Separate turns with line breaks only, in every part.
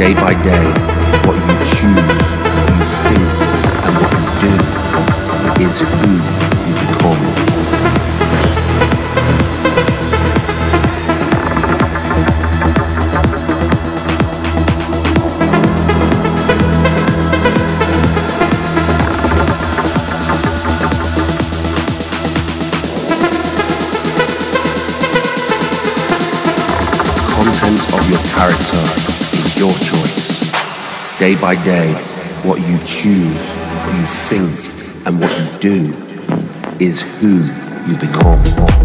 day by day. By day, what you choose, what you think, and what you do is who you become.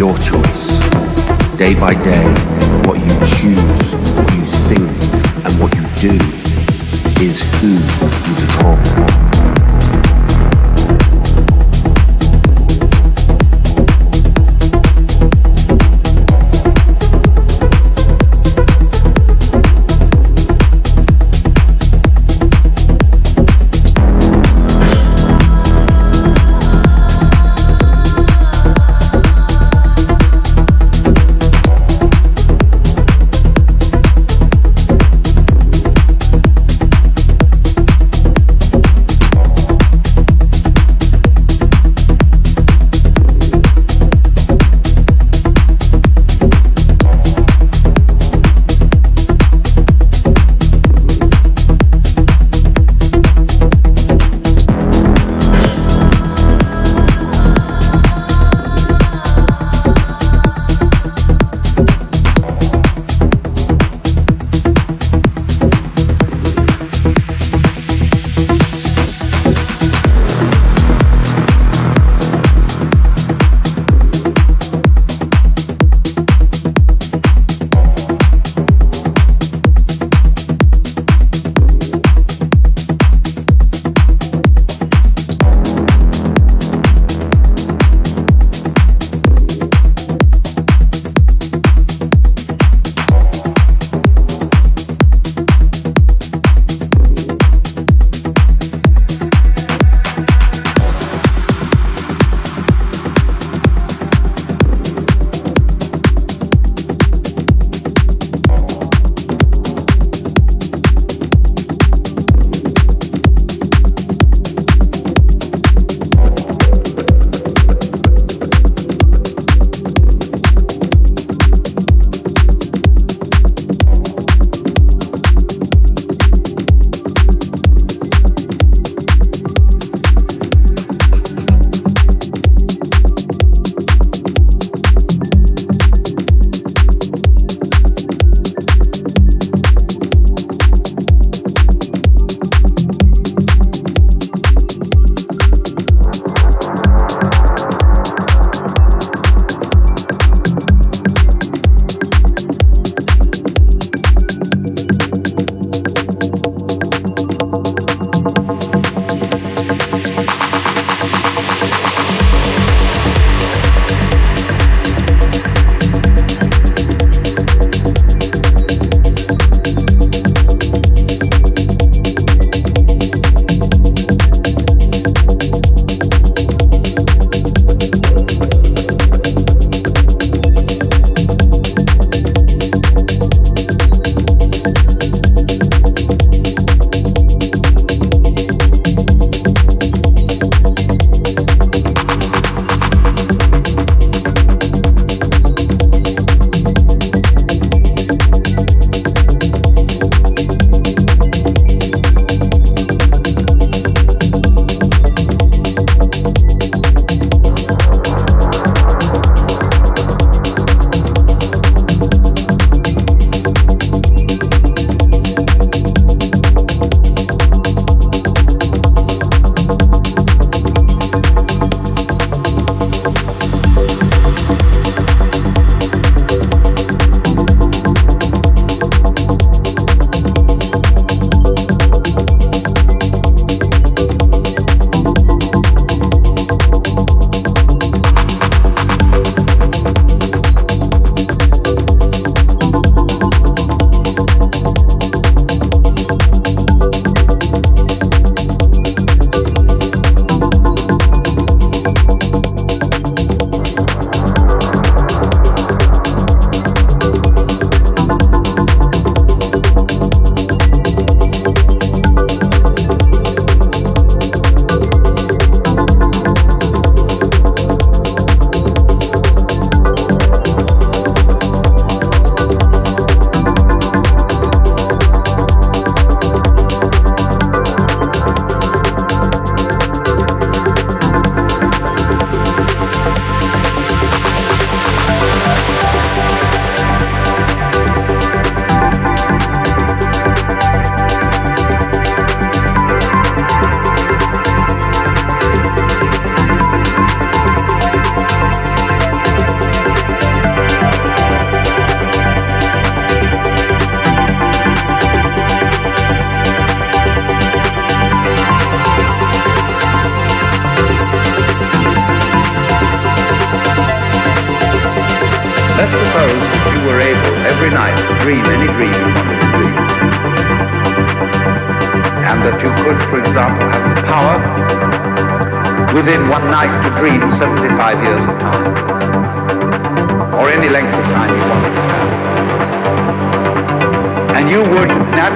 Your choice. Day by day, what you choose, what you think, and what you do is who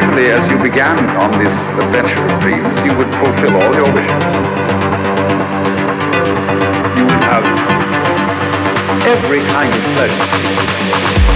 eventually, as you began on this adventure of dreams, you would fulfill all your wishes. You would have every kind of pleasure.